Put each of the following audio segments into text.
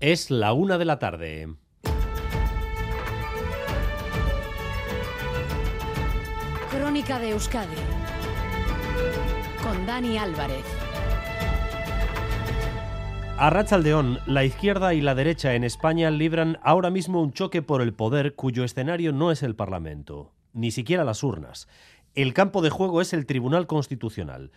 Es la una de la tarde. Crónica de Euskadi con Dani Álvarez. A Rachaldeón, la izquierda y la derecha en España libran ahora mismo un choque por el poder cuyo escenario no es el Parlamento, ni siquiera las urnas. El campo de juego es el Tribunal Constitucional.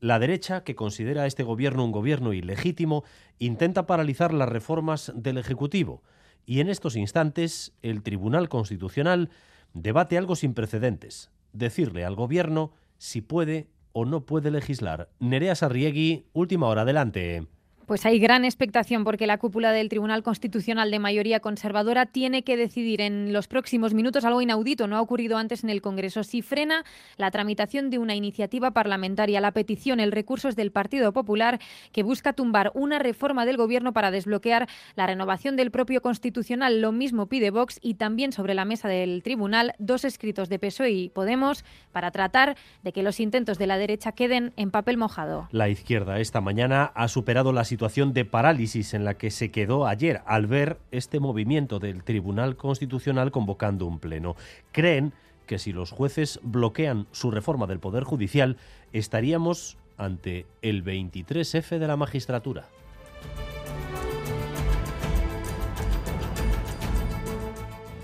La derecha, que considera a este gobierno un gobierno ilegítimo, intenta paralizar las reformas del Ejecutivo. Y en estos instantes, el Tribunal Constitucional debate algo sin precedentes, decirle al gobierno si puede o no puede legislar. Nerea Sarriegui, última hora, adelante. Pues hay gran expectación porque la cúpula del Tribunal Constitucional de mayoría conservadora tiene que decidir en los próximos minutos algo inaudito, no ha ocurrido antes en el Congreso, si frena la tramitación de una iniciativa parlamentaria. La petición, el recurso es del Partido Popular que busca tumbar una reforma del Gobierno para desbloquear la renovación del propio Constitucional. Lo mismo pide Vox y también sobre la mesa del Tribunal dos escritos de PSOE y Podemos para tratar de que los intentos de la derecha queden en papel mojado. La izquierda esta mañana ha superado la situación situación de parálisis en la que se quedó ayer al ver este movimiento del Tribunal Constitucional convocando un pleno. Creen que si los jueces bloquean su reforma del Poder Judicial, estaríamos ante el 23F de la magistratura.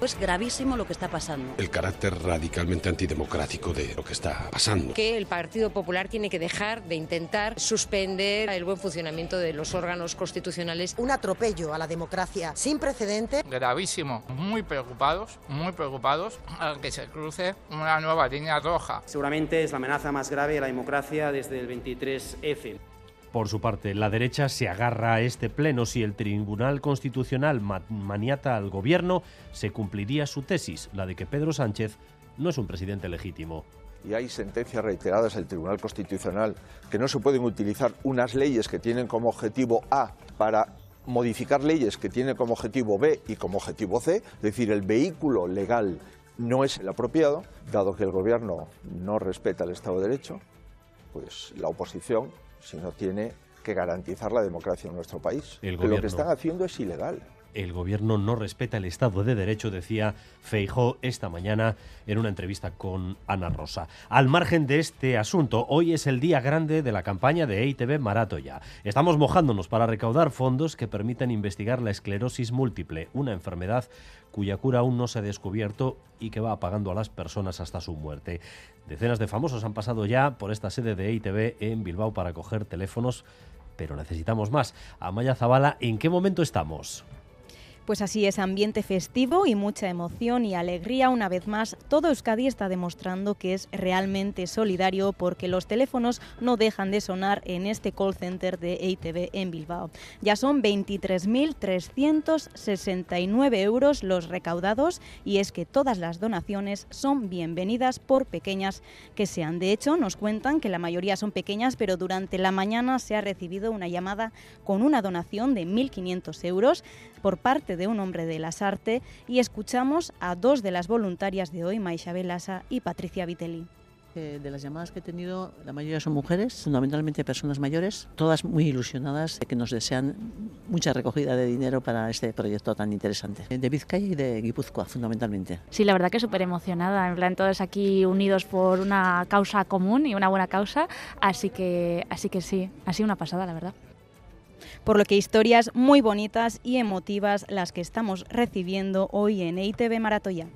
Es gravísimo lo que está pasando. El carácter radicalmente antidemocrático de lo que está pasando. Que el Partido Popular tiene que dejar de intentar suspender el buen funcionamiento de los órganos constitucionales. Un atropello a la democracia sin precedente. Gravísimo. Muy preocupados, muy preocupados a que se cruce una nueva línea roja. Seguramente es la amenaza más grave a la democracia desde el 23F. Por su parte, la derecha se agarra a este pleno. Si el Tribunal Constitucional maniata al gobierno, se cumpliría su tesis, la de que Pedro Sánchez no es un presidente legítimo. Y hay sentencias reiteradas del Tribunal Constitucional que no se pueden utilizar unas leyes que tienen como objetivo A para modificar leyes que tienen como objetivo B y como objetivo C, es decir, el vehículo legal no es el apropiado, dado que el gobierno no respeta el Estado de Derecho, pues la oposición si no tiene que garantizar la democracia en nuestro país. Lo que están haciendo es ilegal. El gobierno no respeta el Estado de Derecho, decía Feijó esta mañana en una entrevista con Ana Rosa. Al margen de este asunto, hoy es el día grande de la campaña de EITB Maratoya. Estamos mojándonos para recaudar fondos que permitan investigar la esclerosis múltiple, una enfermedad cuya cura aún no se ha descubierto y que va apagando a las personas hasta su muerte. Decenas de famosos han pasado ya por esta sede de EITB en Bilbao para coger teléfonos, pero necesitamos más. Amaya Zabala, ¿en qué momento estamos? Pues así es, ambiente festivo y mucha emoción y alegría. Una vez más, todo Euskadi está demostrando que es realmente solidario porque los teléfonos no dejan de sonar en este call center de EITV en Bilbao. Ya son 23.369 euros los recaudados y es que todas las donaciones son bienvenidas por pequeñas que sean. De hecho, nos cuentan que la mayoría son pequeñas, pero durante la mañana se ha recibido una llamada con una donación de 1.500 euros por parte de un hombre de las artes y escuchamos a dos de las voluntarias de hoy, Maisha Belasa y Patricia Vitelli de las llamadas que he tenido, la mayoría son mujeres, fundamentalmente personas mayores, todas muy ilusionadas, que nos desean mucha recogida de dinero para este proyecto tan interesante. De Vizcaya y de Guipúzcoa, fundamentalmente. Sí, la verdad que súper emocionada, en plan todos aquí unidos por una causa común y una buena causa, así que, así que sí, ha sido una pasada, la verdad por lo que historias muy bonitas y emotivas las que estamos recibiendo hoy en EITV Maratoya.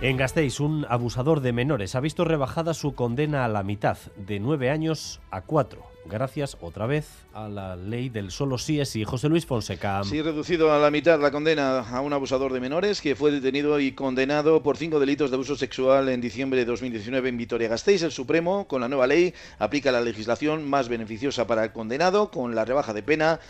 En Gasteiz, un abusador de menores ha visto rebajada su condena a la mitad, de nueve años a cuatro, gracias otra vez a la ley del solo sí es sí. José Luis Fonseca. Sí, reducido a la mitad la condena a un abusador de menores que fue detenido y condenado por cinco delitos de abuso sexual en diciembre de 2019 en Vitoria-Gasteiz. El Supremo, con la nueva ley, aplica la legislación más beneficiosa para el condenado, con la rebaja de pena.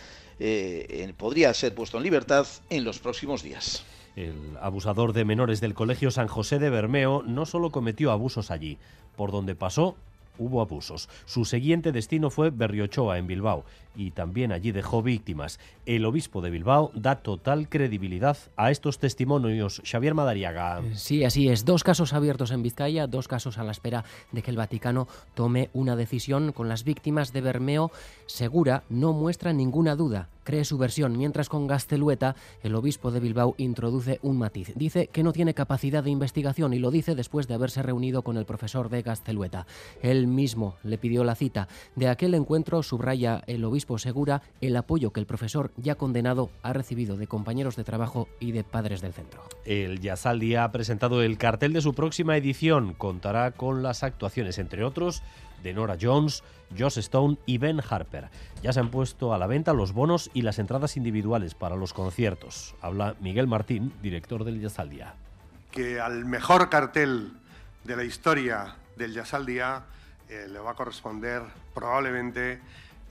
Eh, podría ser puesto en libertad en los próximos días. El abusador de menores del Colegio San José de Bermeo no solo cometió abusos allí, por donde pasó hubo abusos. Su siguiente destino fue Berriochoa, en Bilbao, y también allí dejó víctimas. El obispo de Bilbao da total credibilidad a estos testimonios. Xavier Madariaga. Sí, así es. Dos casos abiertos en Vizcaya, dos casos a la espera de que el Vaticano tome una decisión con las víctimas de Bermeo. Segura no muestra ninguna duda cree su versión, mientras con Gastelueta el obispo de Bilbao introduce un matiz. Dice que no tiene capacidad de investigación y lo dice después de haberse reunido con el profesor de Gastelueta. Él mismo le pidió la cita. De aquel encuentro subraya el obispo Segura el apoyo que el profesor ya condenado ha recibido de compañeros de trabajo y de padres del centro. El Yasaldi ha presentado el cartel de su próxima edición. Contará con las actuaciones, entre otros, de Nora Jones, Joss Stone y Ben Harper. Ya se han puesto a la venta los bonos y las entradas individuales para los conciertos. Habla Miguel Martín, director del Yasaldia. Que al mejor cartel de la historia del eh, le va a corresponder probablemente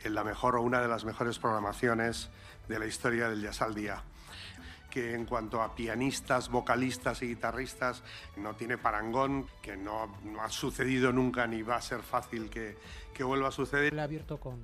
en la mejor o una de las mejores programaciones de la historia del Yasaldia que en cuanto a pianistas, vocalistas y guitarristas no tiene parangón, que no, ha sucedido nunca ni va a ser fácil que, que vuelva a suceder. abierto con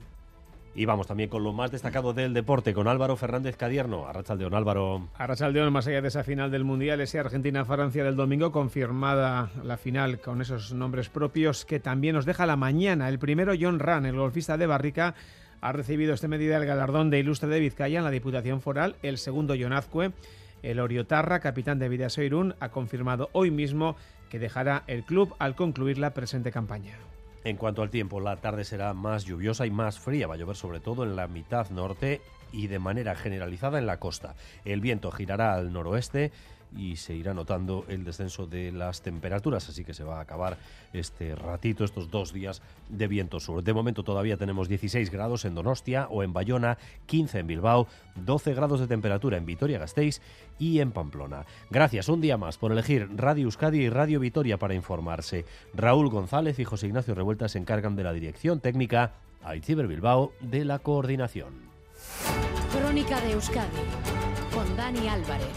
y vamos también con lo más destacado del deporte, con Álvaro Fernández Cadierno. Arrachaldeón, Álvaro. Arrachaldeón, más allá de esa final del Mundial, ese Argentina-Francia del domingo, confirmada la final con esos nombres propios que también nos deja la mañana. El primero, John Ran, el golfista de Barrica, ha recibido este medida el galardón de Ilustre de Vizcaya en la Diputación Foral. El segundo, John Azcue, el Oriotarra, capitán de Vidasoirún, ha confirmado hoy mismo que dejará el club al concluir la presente campaña. En cuanto al tiempo, la tarde será más lluviosa y más fría. Va a llover sobre todo en la mitad norte y de manera generalizada en la costa. El viento girará al noroeste y se irá notando el descenso de las temperaturas, así que se va a acabar este ratito, estos dos días de viento sur. De momento todavía tenemos 16 grados en Donostia o en Bayona, 15 en Bilbao, 12 grados de temperatura en Vitoria-Gasteiz y en Pamplona. Gracias un día más por elegir Radio Euskadi y Radio Vitoria para informarse. Raúl González y José Ignacio Revuelta se encargan de la dirección técnica, Aitziber Bilbao de la coordinación. Crónica de Euskadi con Dani Álvarez.